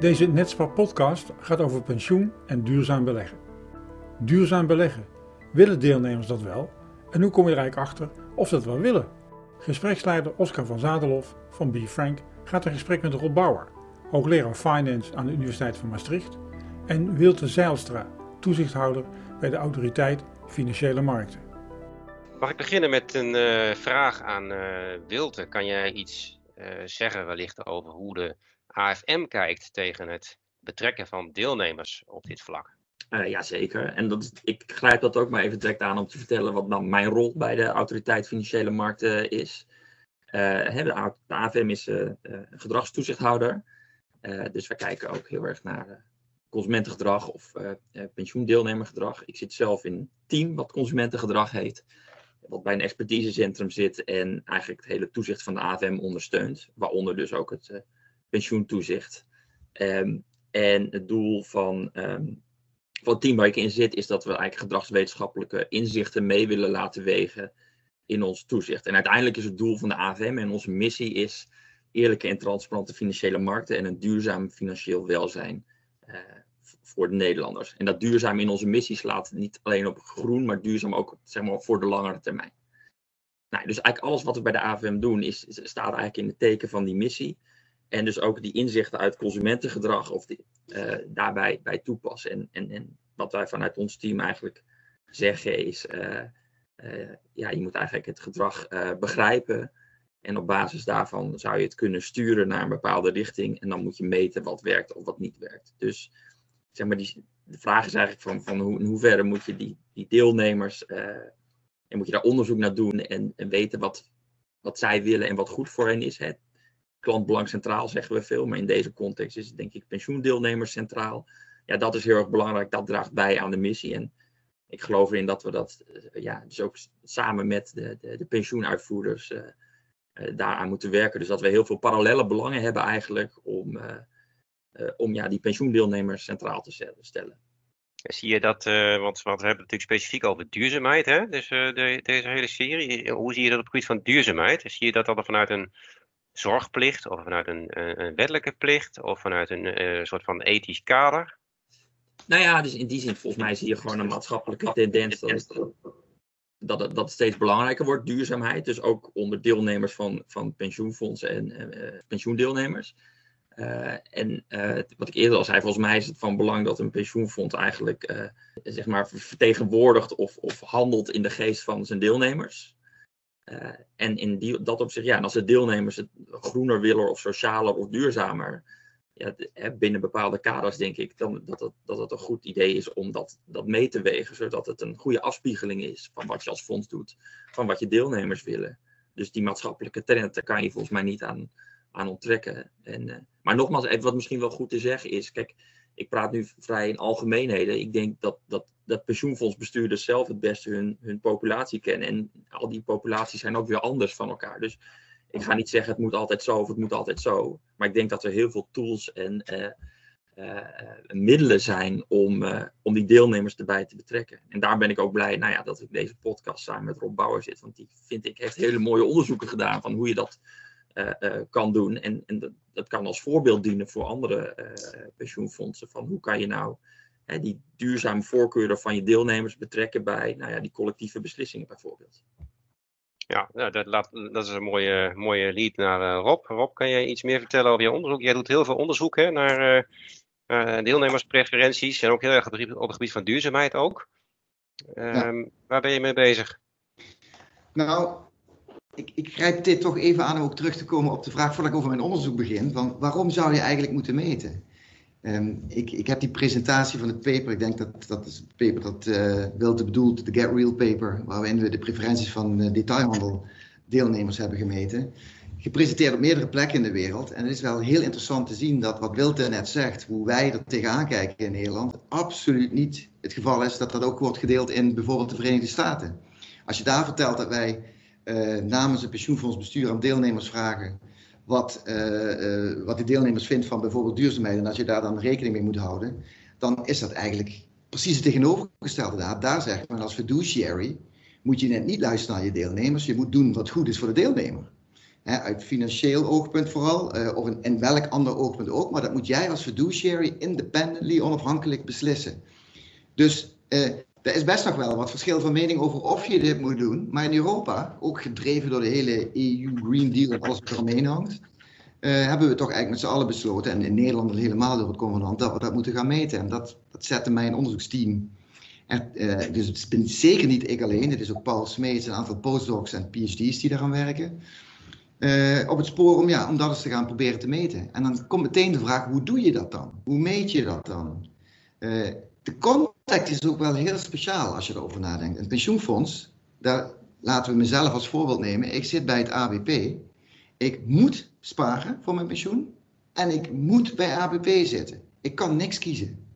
Deze Netspar podcast gaat over pensioen en duurzaam beleggen. Duurzaam beleggen. Willen deelnemers dat wel? En hoe kom je er eigenlijk achter of ze dat wel willen? Gespreksleider Oscar van Zadelhoff van B. Frank gaat in gesprek met Rob Bauer, hoogleraar Finance aan de Universiteit van Maastricht, en Wilte Zeilstra, toezichthouder bij de Autoriteit Financiële Markten. Mag ik beginnen met een uh, vraag aan uh, Wilte? Kan jij iets uh, zeggen wellicht over hoe de AFM kijkt tegen het betrekken van deelnemers op dit vlak? Uh, Jazeker. En dat ik grijp dat ook maar even direct aan om te vertellen wat dan mijn rol bij de Autoriteit Financiële Markten is. Uh, de AFM is uh, gedragstoezichthouder. dus we kijken ook heel erg naar consumentengedrag of pensioendeelnemergedrag. Ik zit zelf in een team wat consumentengedrag heet. Wat bij een expertisecentrum zit en eigenlijk het hele toezicht van de AFM ondersteunt. Waaronder dus ook het pensioentoezicht. Um, en het doel van, van het team waar ik in zit, is dat we eigenlijk gedragswetenschappelijke inzichten mee willen laten wegen in ons toezicht. En uiteindelijk is het doel van de AFM en onze missie is eerlijke en transparante financiële markten en een duurzaam financieel welzijn uh, voor de Nederlanders. En dat duurzaam in onze missie slaat niet alleen op groen, maar duurzaam ook zeg maar, voor de langere termijn. Nou, dus eigenlijk alles wat we bij de AFM doen, is, staat eigenlijk in het teken van die missie. En dus ook die inzichten uit consumentengedrag of die, uh, daarbij bij toepassen. En, en, en wat wij vanuit ons team eigenlijk zeggen is, uh, uh, ja, je moet eigenlijk het gedrag begrijpen. En op basis daarvan zou je het kunnen sturen naar een bepaalde richting. En dan moet je meten wat werkt of wat niet werkt. Dus zeg maar, die, de vraag is eigenlijk van, van hoe, in hoeverre moet je die, die deelnemers, en moet je daar onderzoek naar doen en, en weten wat, wat zij willen en wat goed voor hen is. Hè? Klantbelang centraal zeggen we veel, maar in deze context is het denk ik pensioendeelnemers centraal. Ja, dat is heel erg belangrijk. Dat draagt bij aan de missie. En ik geloof erin dat we dat uh, ja, dus ook samen met de, de, de pensioenuitvoerders uh, uh, daaraan moeten werken. Dus dat we heel veel parallele belangen hebben eigenlijk om, om ja, die pensioendeelnemers centraal te stellen. Zie je dat, want, want we hebben het natuurlijk specifiek over duurzaamheid, hè? Dus de, deze hele serie. Hoe zie je dat op het gebied van duurzaamheid? Zie je dat er vanuit een zorgplicht of vanuit een, een wettelijke plicht of vanuit een uh, soort van ethisch kader? Nou ja, dus in die zin volgens mij zie je gewoon een maatschappelijke tendens dat het, dat steeds belangrijker wordt, duurzaamheid. Dus ook onder deelnemers van, van pensioenfondsen en uh, pensioendeelnemers. Uh, en wat ik eerder al zei, volgens mij is het van belang dat een pensioenfonds eigenlijk zeg maar vertegenwoordigt of, of handelt in de geest van zijn deelnemers. Uh, en in die, dat opzicht, ja, en als de deelnemers het groener willen of socialer of duurzamer, ja, binnen bepaalde kaders denk ik dan, dat, het, dat het een goed idee is om dat, dat mee te wegen, zodat het een goede afspiegeling is van wat je als fonds doet, van wat je deelnemers willen. Dus die maatschappelijke trend, daar kan je volgens mij niet aan, aan onttrekken. En, uh, maar nogmaals, wat misschien wel goed te zeggen is, kijk, ik praat nu vrij in algemeenheden. Ik denk dat, dat, dat pensioenfondsbestuurders zelf het beste hun, hun populatie kennen. En al die populaties zijn ook weer anders van elkaar. Dus ik ga niet zeggen het moet altijd zo of het moet altijd zo. Maar ik denk dat er heel veel tools en uh, uh, middelen zijn om, uh, om die deelnemers erbij te betrekken. En daar ben ik ook blij nou ja, dat ik deze podcast samen met Rob Bauer zit. Want die vind ik heeft hele mooie onderzoeken gedaan van hoe je dat kan doen. En, en dat, dat, kan als voorbeeld dienen voor andere pensioenfondsen. Van hoe kan je nou hè, die duurzame voorkeuren van je deelnemers betrekken bij nou ja, die collectieve beslissingen bijvoorbeeld. Ja, nou, dat, laat, dat, is een mooie, mooie lead naar Rob. Rob, kan jij iets meer vertellen over je onderzoek? Jij doet heel veel onderzoek hè, naar deelnemerspreferenties en ook heel erg op het gebied van duurzaamheid ook. Ja. Um, waar ben je mee bezig? Nou, ik, ik grijp dit toch even aan om ook terug te komen op de vraag voordat ik over mijn onderzoek begin. Van waarom zou je eigenlijk moeten meten? Um, ik, ik, heb die presentatie van het paper, ik denk dat dat is het paper dat uh, Wilte bedoelt, de Get Real paper, waarin we de preferenties van uh, detailhandel deelnemers hebben gemeten. Gepresenteerd op meerdere plekken in de wereld. En het is wel heel interessant te zien dat wat Wilte net zegt, hoe wij er tegenaan kijken in Nederland, absoluut niet het geval is dat dat ook wordt gedeeld in bijvoorbeeld de Verenigde Staten. Als je daar vertelt dat wij uh, namens het pensioenfondsbestuur aan deelnemers vragen wat, uh, uh, wat de deelnemers vindt van bijvoorbeeld duurzaamheid en als je daar dan rekening mee moet houden, dan is dat eigenlijk precies het tegenovergestelde. Daar, daar zegt men als fiduciary moet je net niet luisteren naar je deelnemers, je moet doen wat goed is voor de deelnemer. Uit financieel oogpunt vooral, uh, of in, welk ander oogpunt ook. Maar dat moet jij als fiduciary independently onafhankelijk beslissen. Dus er is best nog wel wat verschil van mening over of je dit moet doen. Maar in Europa, ook gedreven door de hele EU Green Deal en alles wat eromheen hangt, uh, hebben we toch eigenlijk met z'n allen besloten, en in Nederland helemaal door het convenant, dat we dat moeten gaan meten. En dat, dat zette mijn onderzoeksteam. Er, uh, dus het ben zeker niet ik alleen, het is ook Paul Smeets, een aantal postdocs en PhD's die daaraan werken. Uh, op het spoor om, ja, om dat eens te gaan proberen te meten. En dan komt meteen de vraag, hoe doe je dat dan? Hoe meet je dat dan? de context is ook wel heel speciaal als je erover nadenkt. Een pensioenfonds, daar laten we mezelf als voorbeeld nemen. Ik zit bij het ABP. Ik moet sparen voor mijn pensioen. En ik moet bij ABP zitten. Ik kan niks kiezen.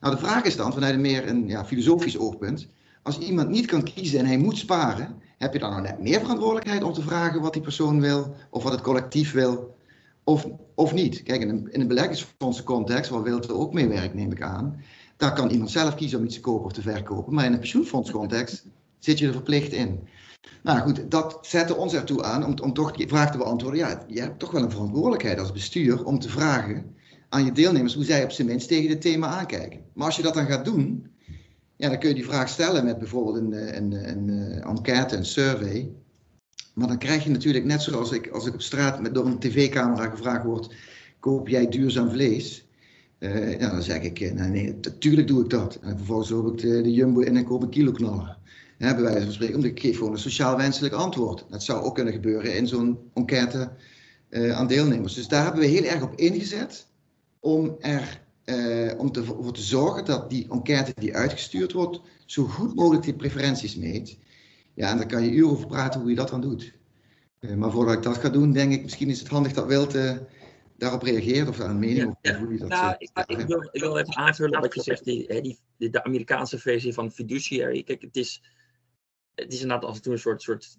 Nou, de vraag is dan vanuit een meer een ja, filosofisch oogpunt. Als iemand niet kan kiezen en hij moet sparen, heb je dan nou net meer verantwoordelijkheid om te vragen wat die persoon wil, of wat het collectief wil, of, of niet? Kijk, in een, in een beleggingsfondsencontext, waar Wilt ook mee werkt, neem ik aan, daar kan iemand zelf kiezen om iets te kopen of te verkopen. Maar in een pensioenfondscontext zit je er verplicht in. Nou goed, dat zette ons ertoe aan om, om toch die vraag te beantwoorden. Ja, je hebt toch wel een verantwoordelijkheid als bestuur om te vragen aan je deelnemers hoe zij op zijn minst tegen dit thema aankijken. Maar als je dat dan gaat doen, ja, dan kun je die vraag stellen met bijvoorbeeld een, een, een, een enquête, een survey. Maar dan krijg je natuurlijk, net zoals ik, als ik op straat met, door een tv-camera gevraagd word, koop jij duurzaam vlees? Uh, dan zeg ik, eh, nee, natuurlijk doe ik dat. En vervolgens loop ik de, Jumbo in en koop een kilo knaller. Ja, bij wijze van spreken, omdat ik geef gewoon een sociaal wenselijk antwoord. Dat zou ook kunnen gebeuren in zo'n enquête uh, aan deelnemers. Dus daar hebben we heel erg op ingezet om ervoor te zorgen dat die enquête die uitgestuurd wordt, zo goed mogelijk die preferenties meet. Ja, en daar kan je uren over praten hoe je dat dan doet. Maar voordat ik dat ga doen, denk ik, misschien is het handig dat Wilte daarop reageert of daar een mening ja, over hoe je dat nou, ik, ik, wil, ik wil even aanvullen wat je zegt, die, die, die, de Amerikaanse versie van fiduciary. Kijk, het is, het is inderdaad af en toe een soort, soort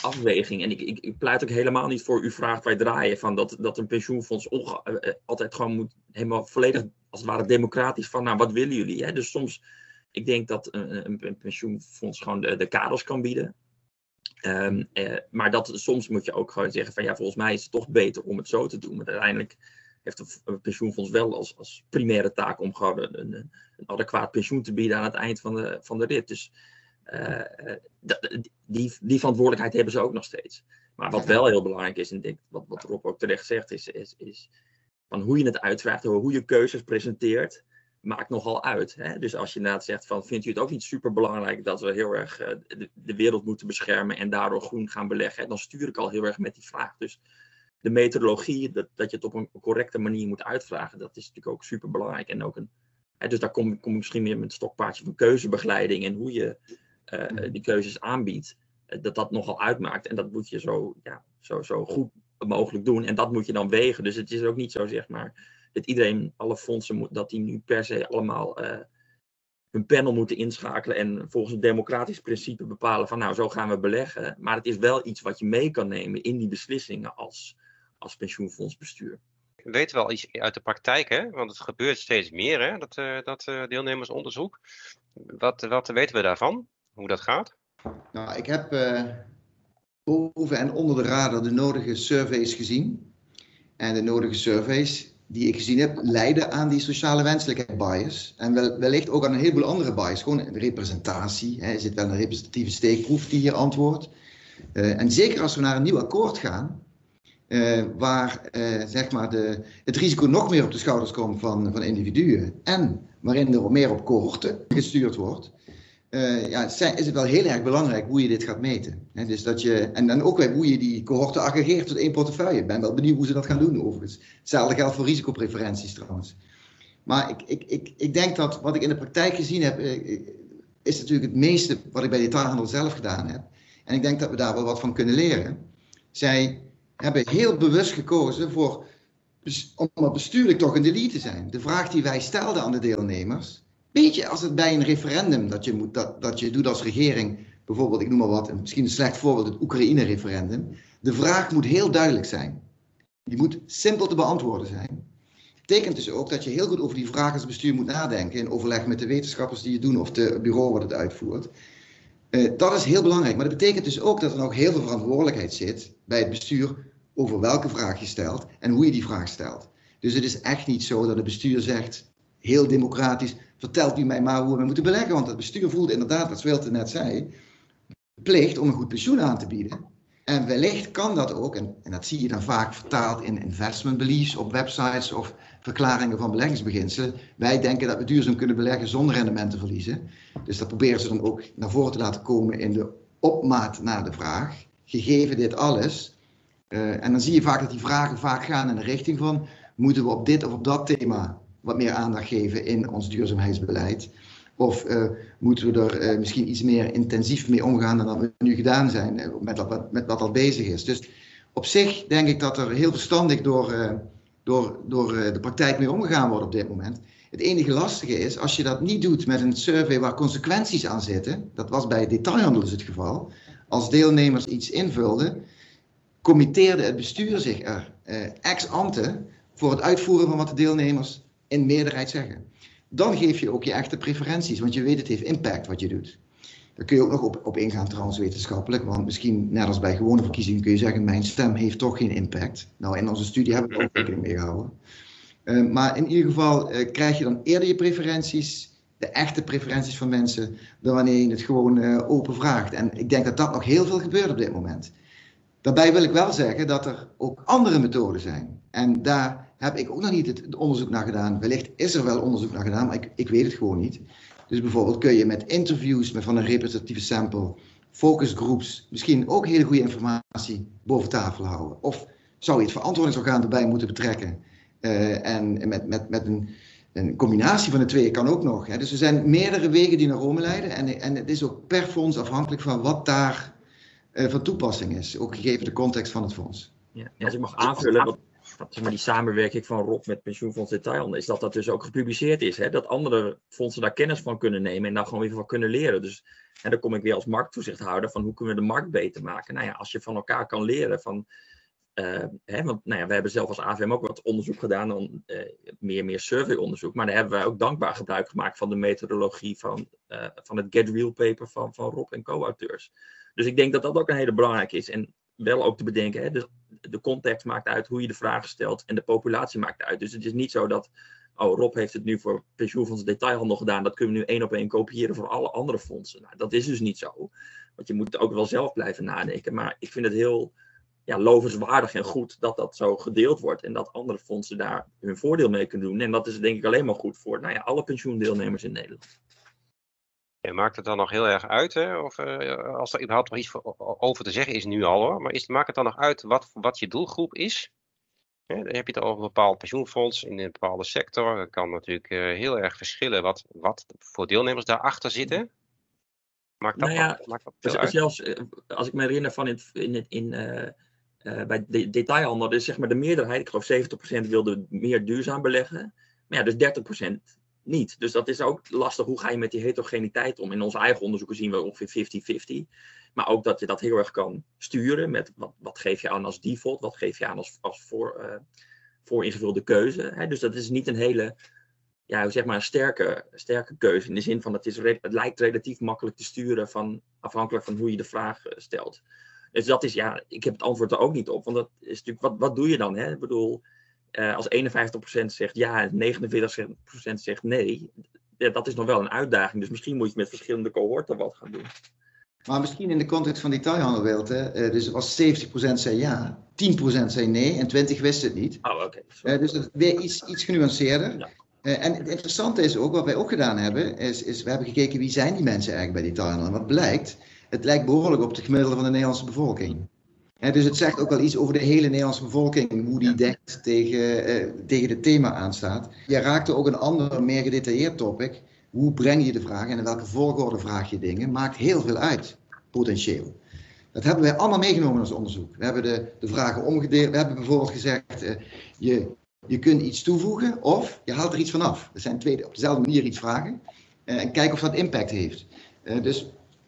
afweging. En ik, ik, ik, pleit ook helemaal niet voor u vraagt wij draaien van dat, dat een pensioenfonds onge, uh, altijd gewoon moet helemaal volledig als het ware democratisch van nou wat willen jullie. Hè? Dus soms, ik denk dat een, een, een pensioenfonds gewoon de, de kaders kan bieden. Um, eh, maar dat, soms moet je ook gewoon zeggen van ja, volgens mij is het toch beter om het zo te doen. Maar uiteindelijk heeft een pensioenfonds wel als, als primaire taak om gewoon een, een, adequaat pensioen te bieden aan het eind van de, van de rit. Dus uh, die, die verantwoordelijkheid hebben ze ook nog steeds. Maar wat wel heel belangrijk is, en denk, wat, wat Rob ook terecht zegt, is, is, is van hoe je het uitvraagt, hoe je keuzes presenteert, maakt nogal uit. Hè? Dus als je inderdaad zegt van, vindt u het ook niet super belangrijk dat we heel erg uh, de, wereld moeten beschermen en daardoor groen gaan beleggen, dan stuur ik al heel erg met die vraag. Dus de methodologie, dat, dat je het op een correcte manier moet uitvragen, dat is natuurlijk ook super belangrijk. En ook een, hè, dus daar kom, kom ik misschien meer met het stokpaardje van keuzebegeleiding en hoe je uh, die keuzes aanbiedt, dat dat nogal uitmaakt. En dat moet je zo, ja, zo, zo goed mogelijk doen. En dat moet je dan wegen. Dus het is ook niet zo, zeg maar, dat iedereen, alle fondsen, moet, dat die nu per se allemaal uh, hun panel moeten inschakelen en volgens een democratisch principe bepalen van, nou, zo gaan we beleggen. Maar het is wel iets wat je mee kan nemen in die beslissingen als, als pensioenfondsbestuur we weten wel iets uit de praktijk, hè? want het gebeurt steeds meer, hè? dat, uh, dat uh, deelnemersonderzoek. Wat, wat weten we daarvan? Hoe dat gaat? Nou, ik heb uh, boven en onder de radar de nodige surveys gezien. En de nodige surveys die ik gezien heb, leiden aan die sociale wenselijkheid bias. En wel, wellicht ook aan een heleboel andere bias. Gewoon representatie. Hè. Zit wel een representatieve steekproef die hier antwoordt. Uh, en zeker als we naar een nieuw akkoord gaan, uh, waar uh, zeg maar de, het risico nog meer op de schouders komt van, van individuen en waarin er meer op cohorten gestuurd wordt, uh, ja, is het wel heel erg belangrijk hoe je dit gaat meten. Dus dat je, en dan ook hoe je die cohorten aggregeert tot één portefeuille. Ik ben wel benieuwd hoe ze dat gaan doen overigens. Hetzelfde geldt voor risicopreferenties trouwens. Maar ik, ik, ik, ik denk dat wat ik in de praktijk gezien heb, is natuurlijk het meeste wat ik bij de detailhandel zelf gedaan heb. En ik denk dat we daar wel wat van kunnen leren. Zij hebben heel bewust gekozen voor, om bestuurlijk toch een delete te zijn. De vraag die wij stelden aan de deelnemers, beetje als het bij een referendum dat je, moet, dat, dat je doet als regering, bijvoorbeeld, ik noem maar wat, misschien een slecht voorbeeld, het Oekraïne-referendum. De vraag moet heel duidelijk zijn. Die moet simpel te beantwoorden zijn. Betekent dus ook dat je heel goed over die vraag als bestuur moet nadenken in overleg met de wetenschappers die het doen of het bureau wat het uitvoert. Uh, dat is heel belangrijk. Maar dat betekent dus ook dat er nog heel veel verantwoordelijkheid zit bij het bestuur over welke vraag je stelt en hoe je die vraag stelt. Dus het is echt niet zo dat het bestuur zegt, heel democratisch, vertelt u mij maar hoe we moeten beleggen. Want het bestuur voelt inderdaad, wat Zwelte net zei, plicht om een goed pensioen aan te bieden. En wellicht kan dat ook, en, dat zie je dan vaak vertaald in investment beliefs op websites of verklaringen van beleggingsbeginselen. Wij denken dat we duurzaam kunnen beleggen zonder rendement te verliezen. Dus dat proberen ze dan ook naar voren te laten komen in de opmaat naar de vraag. Gegeven dit alles. Uh, en dan zie je vaak dat die vragen vaak gaan in de richting van: moeten we op dit of op dat thema wat meer aandacht geven in ons duurzaamheidsbeleid? Of uh, moeten we er uh, misschien iets meer intensief mee omgaan dan dat we nu gedaan zijn uh, met, wat, met wat al bezig is. Dus op zich denk ik dat er heel verstandig door, door, door de praktijk mee omgegaan wordt op dit moment. Het enige lastige is, als je dat niet doet met een survey waar consequenties aan zitten, dat was bij detailhandel dus het geval, als deelnemers iets invulden, committeerde het bestuur zich er ex ante voor het uitvoeren van wat de deelnemers in meerderheid zeggen dan geef je ook je echte preferenties, want je weet het heeft impact wat je doet. Daar kun je ook nog op, op ingaan trouwens wetenschappelijk, want misschien net als bij gewone verkiezingen kun je zeggen mijn stem heeft toch geen impact. Nou in onze studie hebben we er ook rekening mee gehouden. Uh, maar in ieder geval uh, krijg je dan eerder je preferenties, de echte preferenties van mensen, dan wanneer je het gewoon uh, open vraagt. En ik denk dat dat nog heel veel gebeurt op dit moment. Daarbij wil ik wel zeggen dat er ook andere methoden zijn. En daar heb ik ook nog niet het, onderzoek naar gedaan. Wellicht is er wel onderzoek naar gedaan, maar ik, ik weet het gewoon niet. Dus bijvoorbeeld kun je met interviews met van een representatieve sample, focusgroups, misschien ook hele goede informatie boven tafel houden. Of zou je het verantwoordingsorgaan erbij moeten betrekken? Uh, en met, met, met een, een combinatie van de twee kan ook nog. Hè. Dus er zijn meerdere wegen die naar Rome leiden. En, en het is ook per fonds afhankelijk van wat daar uh, van toepassing is. Ook gegeven de context van het fonds. Ja, als ik mag aanvullen, die samenwerking van Rob met Pensioenfonds Detailhandel, is dat dat dus ook gepubliceerd is. Hè? Dat andere fondsen daar kennis van kunnen nemen en daar gewoon weer van kunnen leren. Dus en dan kom ik weer als markttoezichthouder van hoe kunnen we de markt beter maken. Nou ja, als je van elkaar kan leren van. Uh, hè, want nou ja, we hebben zelf als AVM ook wat onderzoek gedaan, dan, uh, meer, meer surveyonderzoek. Maar daar hebben wij ook dankbaar gebruik gemaakt van de methodologie van, uh, van het Get Real paper van, van Rob en co-auteurs. Dus ik denk dat dat ook een hele belangrijke is. En wel ook te bedenken, hè, de, de context maakt uit hoe je de vragen stelt en de populatie maakt uit. Dus het is niet zo dat, oh Rob heeft het nu voor pensioenfonds detailhandel gedaan, dat kunnen we nu één op één kopiëren voor alle andere fondsen. Nou, dat is dus niet zo. Want je moet ook wel zelf blijven nadenken. Maar ik vind het heel ja, lovenswaardig en goed dat dat zo gedeeld wordt en dat andere fondsen daar hun voordeel mee kunnen doen. En dat is denk ik alleen maar goed voor nou ja, alle pensioendeelnemers in Nederland. Ja, maakt het dan nog heel erg uit, hè? of uh, als er überhaupt nog iets over te zeggen is nu al hoor, maar is, maakt het dan nog uit wat, wat je doelgroep is? dan heb je het over een bepaald pensioenfonds in een bepaalde sector. Dat kan natuurlijk uh, heel erg verschillen wat, wat voor deelnemers daarachter zitten. Maakt dat, nou ja, maakt dat dus uit? Zelfs, eh, als ik me herinner van in, in, in bij de detailhandel, is zeg maar de meerderheid, ik geloof 70% wilde meer duurzaam beleggen. Maar ja, dus 30% niet. Dus dat is ook lastig. Hoe ga je met die heterogeniteit om? In onze eigen onderzoeken zien we ongeveer 50-50. Maar ook dat je dat heel erg kan sturen met wat, wat geef je aan als default, wat geef je aan als, als voor, uh, voor ingevulde keuze. Hè? Dus dat is niet een hele, ja, zeg maar een sterke, sterke keuze. In de zin van het, is, het lijkt relatief makkelijk te sturen van, afhankelijk van hoe je de vraag eh, stelt. Dus dat is, ja, ik heb het antwoord er ook niet op. Want dat is natuurlijk, wat, wat doe je dan? Hè? Ik bedoel, uh, als 51% zegt ja en 49% zegt nee, ja, dat is nog wel een uitdaging. Dus misschien moet je met verschillende cohorten wat gaan doen. Maar misschien in de context van detailhandelwereld, hè, uh, dus als 70% zei ja, 10% zei nee en 20% wist het niet. Oh, oké. Okay. Uh, dus dat is weer iets, iets genuanceerder. Ja. Uh, en het interessante is ook, wat wij ook gedaan hebben, is, is we hebben gekeken wie zijn die mensen eigenlijk bij detailhandel. En wat blijkt, het lijkt behoorlijk op het gemiddelde van de Nederlandse bevolking dus het zegt ook wel iets over de hele Nederlandse bevolking, hoe die denkt tegen, uh, tegen het thema aanstaat. Je raakte ook een ander, meer gedetailleerd topic. Hoe breng je de vraag en in welke volgorde vraag je dingen, maakt heel veel uit, potentieel. Dat hebben wij allemaal meegenomen in ons onderzoek. We hebben de, de vragen omgedeeld. We hebben bijvoorbeeld gezegd, uh, je, je kunt iets toevoegen of je haalt er iets vanaf. Dat zijn twee, op dezelfde manier iets vragen uh, en kijken of dat impact heeft. dus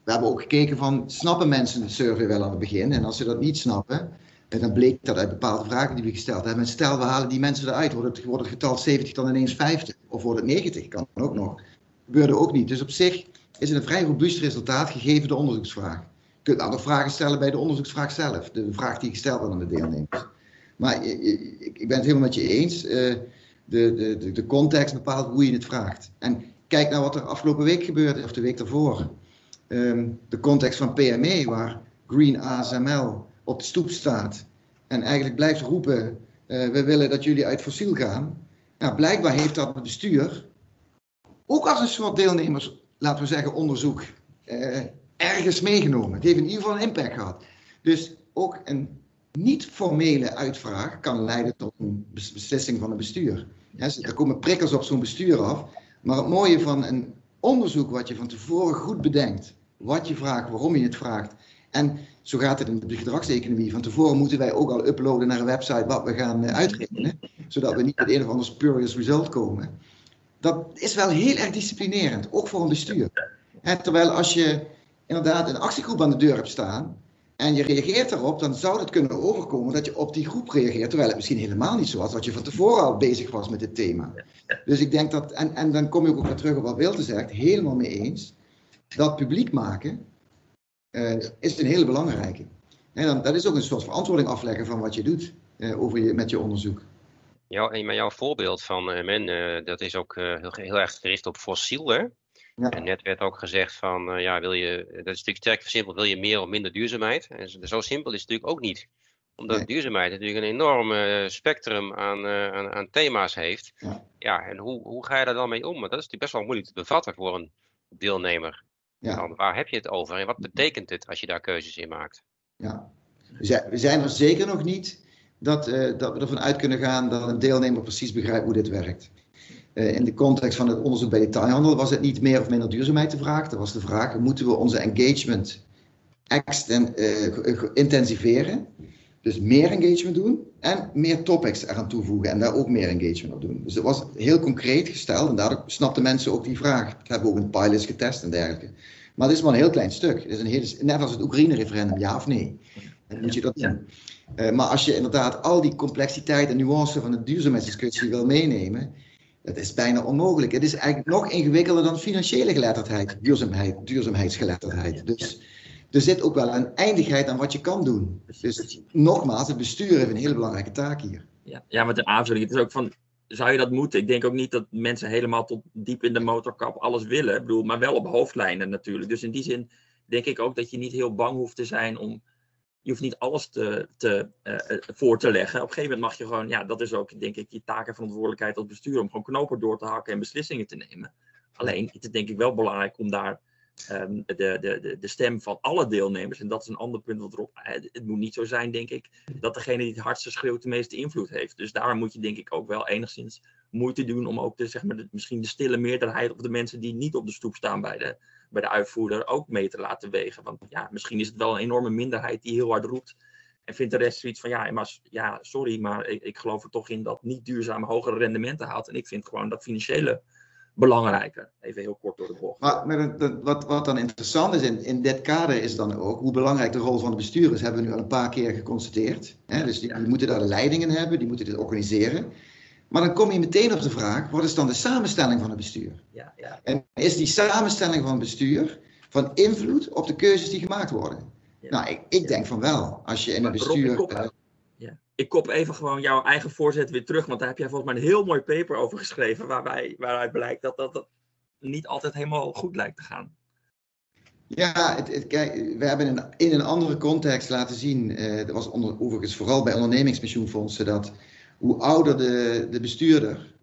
we hebben ook gekeken van, snappen mensen de survey wel aan het begin? En als ze dat niet snappen, dan bleek dat uit bepaalde vragen die we gesteld hebben. stel, we halen die mensen eruit, wordt het, getal 70 dan ineens 50? Of wordt het 90? Kan ook nog. Gebeurde ook niet. Dus op zich is het een vrij robuust resultaat, gegeven de onderzoeksvraag. Je kunt nog vragen stellen bij de onderzoeksvraag zelf. De vraag die gesteld wordt aan de deelnemers. Maar ik, ben het helemaal met je eens. Uh, de, de, de, context bepaalt hoe je het vraagt. En kijk naar wat er afgelopen week gebeurde, of de week daarvoor. Um, de context van PME, waar Green ASML op de stoep staat en eigenlijk blijft roepen: uh, we willen dat jullie uit fossiel gaan. Nou, blijkbaar heeft dat het bestuur ook als een soort deelnemers, laten we zeggen, onderzoek uh, ergens meegenomen. Het heeft in ieder geval een impact gehad. Dus ook een niet-formele uitvraag kan leiden tot een beslissing van een bestuur. Ja, er komen prikkels op zo'n bestuur af. Maar het mooie van een onderzoek wat je van tevoren goed bedenkt, wat je vraagt, waarom je het vraagt. En zo gaat het in de gedragseconomie. Van tevoren moeten wij ook al uploaden naar een website wat we gaan eh, uitrekenen, zodat we niet met een of ander spurious result komen. Dat is wel heel erg disciplinerend, ook voor een bestuur. terwijl als je inderdaad een actiegroep aan de deur hebt staan, en je reageert daarop, dan zou het kunnen overkomen dat je op die groep reageert, terwijl het misschien helemaal niet zo was, wat je van tevoren al bezig was met het thema. Dus ik denk dat, en, en dan kom je ook weer terug op wat Wilde zegt, helemaal mee eens, dat publiek maken uh, is een hele belangrijke. En dan, dat is ook een soort verantwoording afleggen van wat je doet uh, over je, met je onderzoek. Ja, maar jouw voorbeeld van uh, men, dat is ook heel, heel erg gericht op fossiel, hè? Ja. En net werd ook gezegd van, uh, ja, wil je, dat is natuurlijk sterk versimpeld, wil je meer of minder duurzaamheid? En zo simpel is het natuurlijk ook niet. Omdat duurzaamheid natuurlijk een enorm uh, spectrum aan, uh, aan, aan, thema's heeft. Ja, ja en hoe, hoe ga je daar dan mee om? Want dat is natuurlijk best wel moeilijk te bevatten voor een deelnemer. Ja. Dan, waar heb je het over en wat betekent het als je daar keuzes in maakt? Ja, we zijn er zeker nog niet dat, dat we ervan uit kunnen gaan dat een deelnemer precies begrijpt hoe dit werkt. Eh, in de context van het onderzoek bij detailhandel was het niet meer of minder duurzaamheid de vraag. Dat was de vraag, moeten we onze engagement exten, uh, intensiveren? Dus meer engagement doen en meer topics eraan toevoegen en daar ook meer engagement op doen. Dus het was heel concreet gesteld en daardoor snapten mensen ook die vraag. Ik heb ook een pilots getest en dergelijke. Maar het is maar een heel klein stuk. Het is een heel, net als het Oekraïne-referendum, ja of nee. Dan moet je dat doen. Uh, maar als je inderdaad al die complexiteit en nuance van de duurzaamheidsdiscussie wil meenemen, dat is bijna onmogelijk. Het is eigenlijk nog ingewikkelder dan financiële geletterdheid, duurzaamheid, duurzaamheidsgeletterdheid. Dus er zit ook wel een eindigheid aan wat je kan doen. Dus nogmaals, het bestuur heeft een hele belangrijke taak hier. Ja, ja met de aanvulling. Het is ook van, zou je dat moeten? Ik denk ook niet dat mensen helemaal tot diep in de motorkap alles willen. Ik bedoel, maar wel op hoofdlijnen natuurlijk. Dus in die zin denk ik ook dat je niet heel bang hoeft te zijn om je hoeft niet alles te, te, uh, voor te leggen. Op een gegeven moment mag je gewoon, ja, dat is ook denk ik je taak en verantwoordelijkheid als bestuur, om gewoon knopen door te hakken en beslissingen te nemen. Alleen, het is denk ik wel belangrijk om daar um, de, de, de, stem van alle deelnemers, en dat is een ander punt wat erop, het moet niet zo zijn, denk ik, dat degene die het hardste schreeuwt de meeste invloed heeft. Dus daar moet je denk ik ook wel enigszins moeite doen om ook de, zeg maar, misschien de stille meerderheid of de mensen die niet op de stoep staan bij de, bij de uitvoerder ook mee te laten wegen. Want ja, misschien is het wel een enorme minderheid die heel hard roept. En vindt de rest zoiets van, ja, maar, ja sorry, maar ik, ik geloof er toch in dat niet duurzaam hogere rendementen haalt. En ik vind gewoon dat financiële belangrijker. Even heel kort door de bocht. Maar, maar wat, wat dan interessant is in, in dit kader is dan ook hoe belangrijk de rol van de bestuurders hebben we nu al een paar keer geconstateerd. Hè? Dus die, die, moeten daar de leidingen hebben, die moeten dit organiseren. Maar dan kom je meteen op de vraag, wat is dan de samenstelling van het bestuur? Ja, ja. En is die samenstelling van het bestuur van invloed op de keuzes die gemaakt worden? Nou, ik, ik denk van wel. Als je in een bestuur... ik. Ik kop even gewoon jouw eigen voorzet weer terug, want daar heb jij volgens mij een heel mooi paper over geschreven, waarbij, waaruit blijkt dat, dat dat niet altijd helemaal goed lijkt te gaan. Ja, het, kijk, we hebben in, een andere context laten zien, uh, dat was onder, overigens vooral bij ondernemingspensioenfondsen, dat hoe ouder de, de bestuurder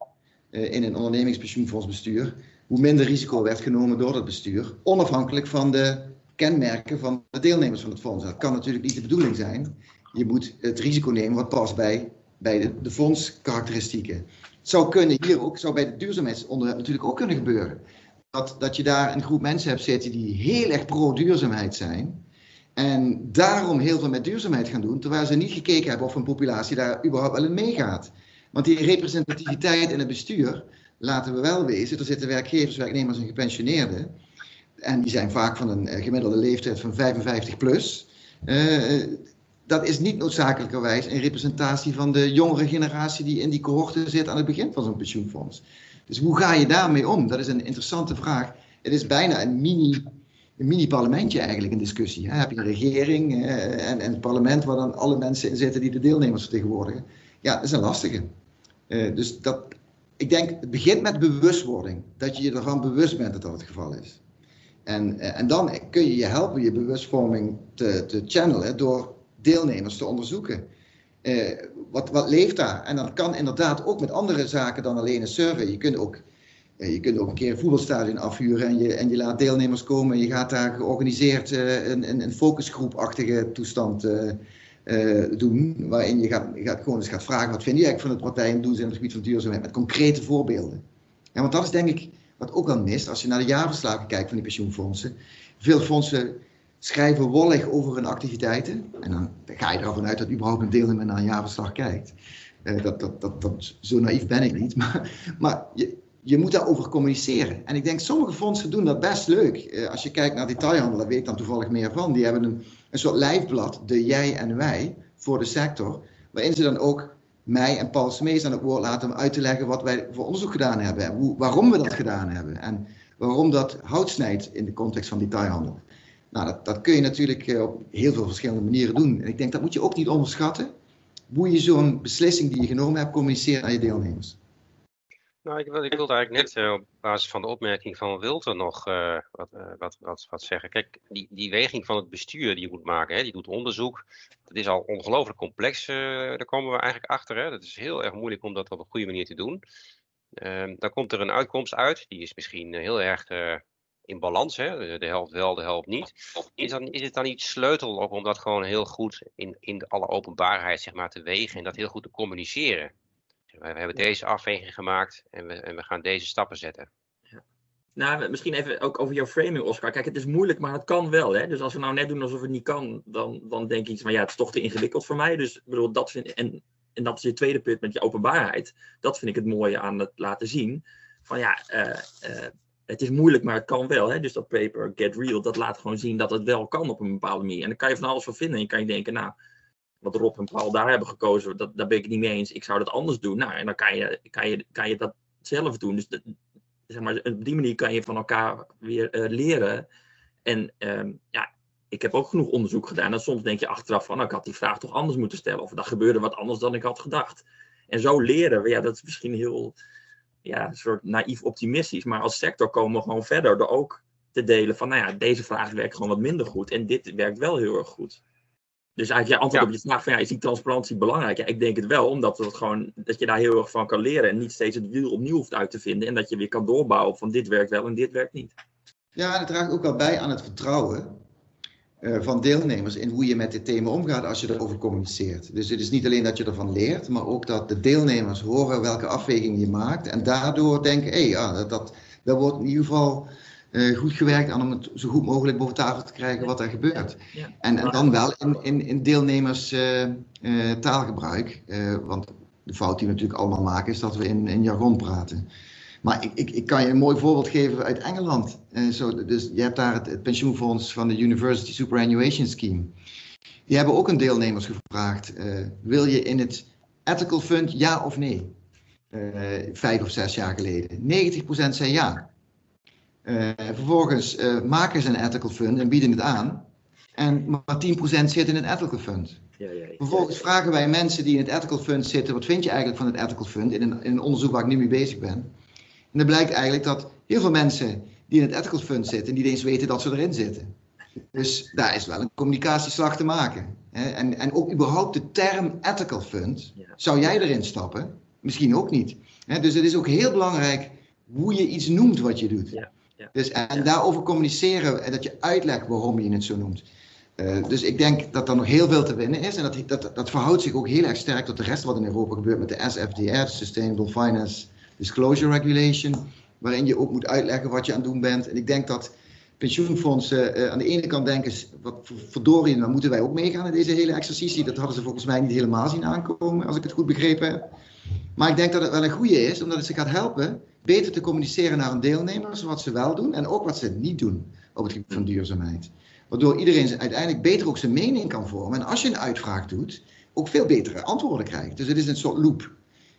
uh, in een ondernemingspensioenfondsbestuur, hoe minder risico werd genomen door het bestuur, onafhankelijk van de kenmerken van de deelnemers van het fonds. Dat kan natuurlijk niet de bedoeling zijn. Je moet het risico nemen wat past bij, bij de, de fondskarakteristieken. Het zou kunnen hier ook, zou bij de duurzaamheidsonderwerp natuurlijk ook kunnen gebeuren. Dat, dat je daar een groep mensen hebt zitten die heel erg pro-duurzaamheid zijn. En daarom heel veel met duurzaamheid gaan doen, terwijl ze niet gekeken hebben of een populatie daar überhaupt wel in meegaat. Want die representativiteit in het bestuur, laten we wel wezen, er zitten werkgevers, werknemers en gepensioneerden. En die zijn vaak van een eh, gemiddelde leeftijd van 55 plus. Uh, dat is niet noodzakelijkerwijs een representatie van de jongere generatie die in die cohorte zit aan het begin van zo'n pensioenfonds. Dus hoe ga je daarmee om? Dat is een interessante vraag. Het is bijna een mini een mini-parlementje eigenlijk, een discussie. Hè? Heb je een regering eh, en, en het parlement waar dan alle mensen in zitten die de deelnemers vertegenwoordigen. Ja, dat is een lastige. Uh, dus dat, ik denk, het begint met bewustwording. Dat je je ervan bewust bent dat dat het geval is. En, uh, en dan kun je je helpen je bewustvorming te, te channelen door deelnemers te onderzoeken. Uh, wat, wat leeft daar? En dat kan inderdaad ook met andere zaken dan alleen een survey. Je kunt ook je kunt ook een keer een voetbalstadion afhuren en je, en je laat deelnemers komen. En je gaat daar georganiseerd uh, een, een, een focusgroepachtige toestand doen. Waarin je gaat, gaat, gewoon eens gaat vragen: wat vind je eigenlijk van wat wij doen zijn op het gebied van duurzaamheid? Met concrete voorbeelden. Ja, want dat is denk ik wat ook al mist als je naar de jaarverslagen kijkt van die pensioenfondsen. Veel fondsen schrijven wollig over hun activiteiten. En dan ga je ervan uit dat überhaupt een deelnemer naar een jaarverslag kijkt. dat, dat, dat, dat, zo naïef ben ik niet. Maar, maar je, je moet daarover communiceren. En ik denk, sommige fondsen doen dat best leuk. Uh, als je kijkt naar detailhandel, daar weet ik dan toevallig meer van. Die hebben een, een soort lijfblad, de jij en wij, voor de sector. Waarin ze dan ook mij en Paul Smees aan het woord laten om uit te leggen wat wij voor onderzoek gedaan hebben. En waarom we dat gedaan hebben. En waarom dat hout snijdt in de context van detailhandel. Nou, dat, dat kun je natuurlijk uh, op heel veel verschillende manieren doen. En ik denk, dat moet je ook niet onderschatten. Hoe je zo'n beslissing die je genomen hebt communiceert aan je deelnemers. Nou, ik, ik wilde eigenlijk net uh, op basis van de opmerking van Wilter nog uh, wat, wat, wat, wat zeggen. Kijk, die, die weging van het bestuur die je moet maken, hè, die doet onderzoek. Dat is al ongelooflijk complex, daar komen we eigenlijk achter. Hè. Dat is heel erg moeilijk om dat op een goede manier te doen. Ehm, dan komt er een uitkomst uit, die is misschien heel erg in balans, hè? de helft wel, de helft niet. Is, dan, is het dan niet sleutel om dat gewoon heel goed in, in alle openbaarheid zeg maar, te wegen en dat heel goed te communiceren? We hebben deze afweging gemaakt en we, en we gaan deze stappen zetten. Ja. Nou, misschien even ook over jouw framing, Oscar. Kijk, het is moeilijk, maar het kan wel. Hè? Dus als we nou net doen alsof het niet kan, dan, dan denk ik van ja, het is toch te ingewikkeld voor mij. Dus bedoel, dat vind en, en dat is je tweede punt met je openbaarheid. Dat vind ik het mooie aan het laten zien. Van ja, uh, uh, het is moeilijk, maar het kan wel. Hè? Dus dat paper Get Real, dat laat gewoon zien dat het wel kan op een bepaalde manier. En dan kan je van alles van vinden. En je kan je denken, nou, wat Rob en Paul daar hebben gekozen, dat, daar ben ik het niet mee eens. Ik zou dat anders doen. Nou, en dan kan je, kan je, kan je dat zelf doen. Dus zeg maar, op die manier kan je van elkaar weer uh, leren. En um, ja, ik heb ook genoeg onderzoek gedaan. En soms denk je achteraf van, nou, ik had die vraag toch anders moeten stellen. Of dat gebeurde wat anders dan ik had gedacht. En zo leren, ja, dat is misschien heel, ja, een soort naïef optimistisch. Maar als sector komen we gewoon verder door ook te delen van, nou ja, deze vraag werkt gewoon wat minder goed. En dit werkt wel heel erg goed. Dus eigenlijk je antwoord ja. op je vraag van ja, is die transparantie belangrijk? Ja, ik denk het wel, omdat het gewoon, dat je daar heel erg van kan leren en niet steeds het wiel opnieuw hoeft uit te vinden. En dat je weer kan doorbouwen van dit werkt wel en dit werkt niet. Ja, en het draagt ook wel bij aan het vertrouwen van deelnemers in hoe je met dit thema omgaat als je erover communiceert. Dus het is niet alleen dat je ervan leert, maar ook dat de deelnemers horen welke afwegingen je maakt en daardoor denken, hé, hey, ja, dat, dat, dat wordt in ieder geval uh, goed gewerkt aan om het zo goed mogelijk boven tafel te krijgen wat er gebeurt. Ja. En, en, dan wel in, in, in deelnemers uh, uh, taalgebruik. want de fout die we natuurlijk allemaal maken is dat we in, in jargon praten. Maar ik, ik, ik kan je een mooi voorbeeld geven uit Engeland. zo, dus je hebt daar het, het, pensioenfonds van de University Superannuation Scheme. Die hebben ook hun deelnemers gevraagd: wil je in het ethical fund ja of nee? vijf of zes jaar geleden. 90% zei ja. Vervolgens maken ze een ethical fund en bieden het aan. En maar 10% zit in een ethical fund. Ja, ja, vervolgens vragen wij mensen die in het ethical fund zitten: wat vind je eigenlijk van het ethical fund? In een, in een onderzoek waar ik nu mee bezig ben. En dan blijkt eigenlijk dat heel veel mensen die in het ethical fund zitten, niet eens weten dat ze erin zitten. Dus daar is wel een communicatieslag te maken. En, en ook überhaupt de term ethical fund, zou jij erin stappen? Misschien ook niet. Dus het is ook heel belangrijk hoe je iets noemt wat je doet. Ja. Ja. Dus, en daarover communiceren en dat je uitlegt waarom je het zo noemt. Uh, dus ik denk dat er nog heel veel te winnen is. En dat, dat, dat verhoudt zich ook heel erg sterk tot de rest wat in Europa gebeurt met de SFDR, Sustainable Finance Disclosure Regulation. Waarin je ook moet uitleggen wat je aan het doen bent. En ik denk dat pensioenfondsen uh, aan de ene kant denken, wat verdorie, dan moeten wij ook meegaan in deze hele exercitie. Dat hadden ze volgens mij niet helemaal zien aankomen, als ik het goed begrepen heb. Maar ik denk dat het wel een goede is, omdat het ze gaat helpen beter te communiceren naar een deelnemer, wat ze wel doen en ook wat ze niet doen op het gebied van duurzaamheid. Waardoor iedereen uiteindelijk beter ook zijn mening kan vormen. En als je een uitvraag doet, ook veel betere antwoorden krijgt. Dus het is een soort loop.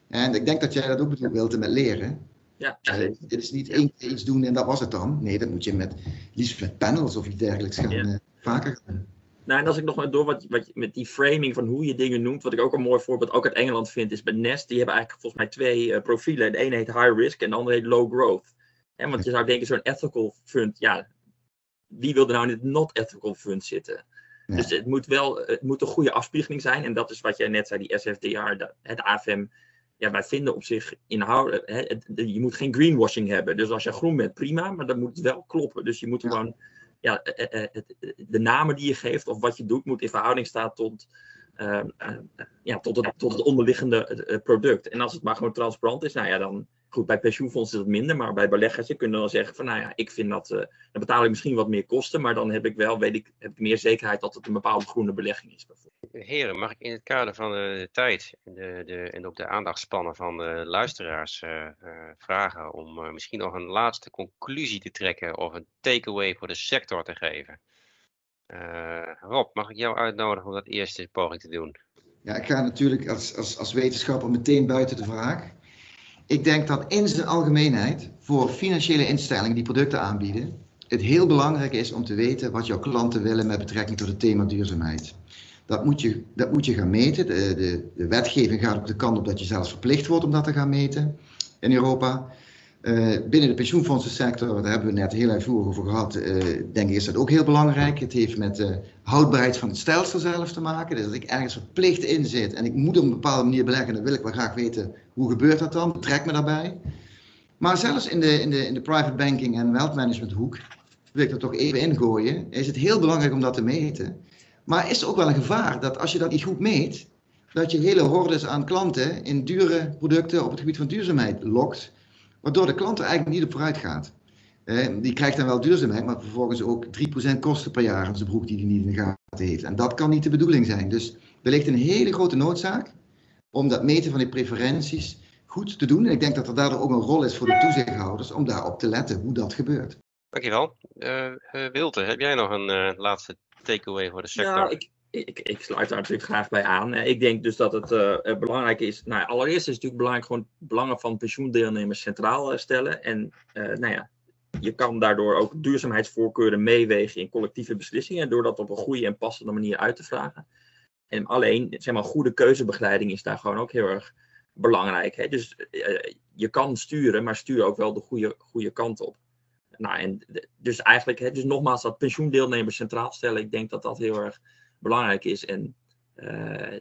En ik denk dat jij dat ook bedoelt, Wilte, met leren. Ja, dit is niet één keer iets doen en dat was het dan. Nee, dat moet je met, liefst met panels of iets dergelijks gaan Ja. eh, vaker doen. Nou, en als ik nog maar door wat, wat met die framing van hoe je dingen noemt, wat ik ook een mooi voorbeeld ook uit Engeland vind, is bij Nest. Die hebben eigenlijk volgens mij twee eh, profielen. De ene heet high risk en de andere heet low growth. En want je zou denken, zo'n ethical fund, ja, wie wil er nou in het not ethical fund zitten? Dus het moet wel, het moet een goede afspiegeling zijn. En dat is wat jij net zei, die SFDR, de- het AFM. Ja, wij vinden op zich inhoudelijk, hè, je moet geen greenwashing hebben. Dus als je groen bent, prima, maar dan moet het wel kloppen. Dus je moet Ja. gewoon ja, eh, eh, het- de namen die je geeft of wat je doet, moet in verhouding staan tot, eh, eh, ja, tot, het, tot het onderliggende eh, eh, product. En als het maar gewoon transparant is, nou ja, dan goed, bij pensioenfondsen is dat minder, maar bij beleggers, kunt dan wel zeggen van, nou ja, ik vind dat, eh, dan betaal ik misschien wat meer kosten, maar dan heb ik wel, weet ik, heb ik meer zekerheid dat het een bepaalde groene belegging is. Bijvoorbeeld. Heren, mag ik in het kader van de, tijd en, de, de, en ook de aandachtspannen van de luisteraars eh, eh, vragen om eh, misschien nog een laatste conclusie te trekken of een takeaway voor de sector te geven? Eh, Rob, mag ik jou uitnodigen om dat eerste poging te doen? Ja, ik ga natuurlijk als, als, als wetenschapper meteen buiten de vraag. Ik denk dat in zijn algemeenheid voor financiële instellingen die producten aanbieden, het heel belangrijk is om te weten wat jouw klanten willen met betrekking tot het thema duurzaamheid. Dat moet je, dat moet je gaan meten. De, de, de wetgeving gaat op de kant op dat je zelfs verplicht wordt om dat te gaan meten in Europa. Eh, binnen de pensioenfondsensector, daar hebben we net heel uitvoerig over gehad, eh, denk ik is dat ook heel belangrijk. Het heeft met de houdbaarheid van het stelsel zelf te maken. Dus als ik ergens verplicht in zit en ik moet op een bepaalde manier beleggen, dan wil ik wel graag weten hoe gebeurt dat dan, betrek me daarbij. Maar zelfs in de, in de, in de private banking en wealth management hoek, wil ik er toch even ingooien, is het heel belangrijk om dat te meten. Maar is er ook wel een gevaar dat als je dat niet goed meet, dat je hele hordes aan klanten in dure producten op het gebied van duurzaamheid lokt, waardoor de klant er eigenlijk niet op vooruit gaat. Eh, die krijgt dan wel duurzaamheid, maar vervolgens ook 3% kosten per jaar aan zijn broek die hij niet in de gaten heeft. En dat kan niet de bedoeling zijn. Dus er ligt een hele grote noodzaak om dat meten van die preferenties goed te doen. En ik denk dat er daardoor ook een rol is voor de toezichthouders om daarop te letten hoe dat gebeurt. Dankjewel. Wilte, heb jij nog een eh, laatste takeaway voor de sector? Nou, ik, ik, ik sluit daar natuurlijk graag bij aan. Eh, Ik denk dus dat het eh, eh, belangrijk is. Nou, allereerst is het natuurlijk belangrijk gewoon belangen van pensioendeelnemers centraal stellen. En nou ja, je kan daardoor ook duurzaamheidsvoorkeuren meewegen in collectieve beslissingen. Door dat op een goede en passende manier uit te vragen. En alleen, zeg maar, goede keuzebegeleiding is daar gewoon ook heel erg belangrijk. Hè? Dus je kan sturen, maar stuur ook wel de goede, goede kant op. Nou, en dus eigenlijk, hè, dus nogmaals, dat pensioendeelnemers centraal stellen, ik denk dat dat heel erg belangrijk is. En eh,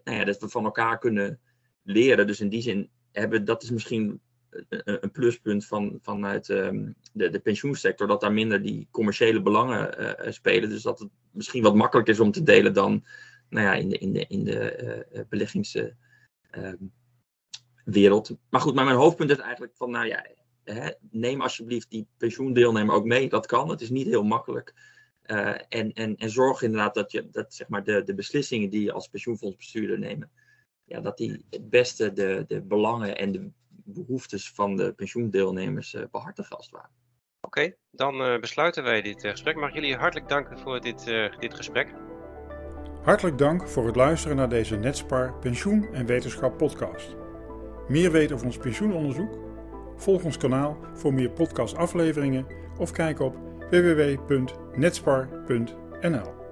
nou ja, dat we van elkaar kunnen leren. Dus in die zin hebben, dat is misschien een, pluspunt van, vanuit ehm, de, de pensioensector, dat daar minder die commerciële belangen eh, spelen. Dus dat het misschien wat makkelijker is om te delen dan nou ja, in de, in de, in de eh, beleggingswereld. maar goed, maar mijn hoofdpunt is eigenlijk van, nou ja, neem alsjeblieft die pensioendeelnemer ook mee. Dat kan, het is niet heel makkelijk. Eh, en, en, en zorg inderdaad dat, je, dat zeg maar de, de beslissingen die je als pensioenfondsbestuurder neemt, ja, dat die het beste de, de belangen en de behoeftes van de pensioendeelnemers eh behartigen als het ware. Oké, dan eh, besluiten wij dit gesprek. Mag ik jullie hartelijk danken voor dit, eh, dit gesprek. Hartelijk dank voor het luisteren naar deze Netspar Pensioen en Wetenschap podcast. Meer weten over ons pensioenonderzoek? Volg ons kanaal voor meer podcastafleveringen of kijk op www.netspar.nl.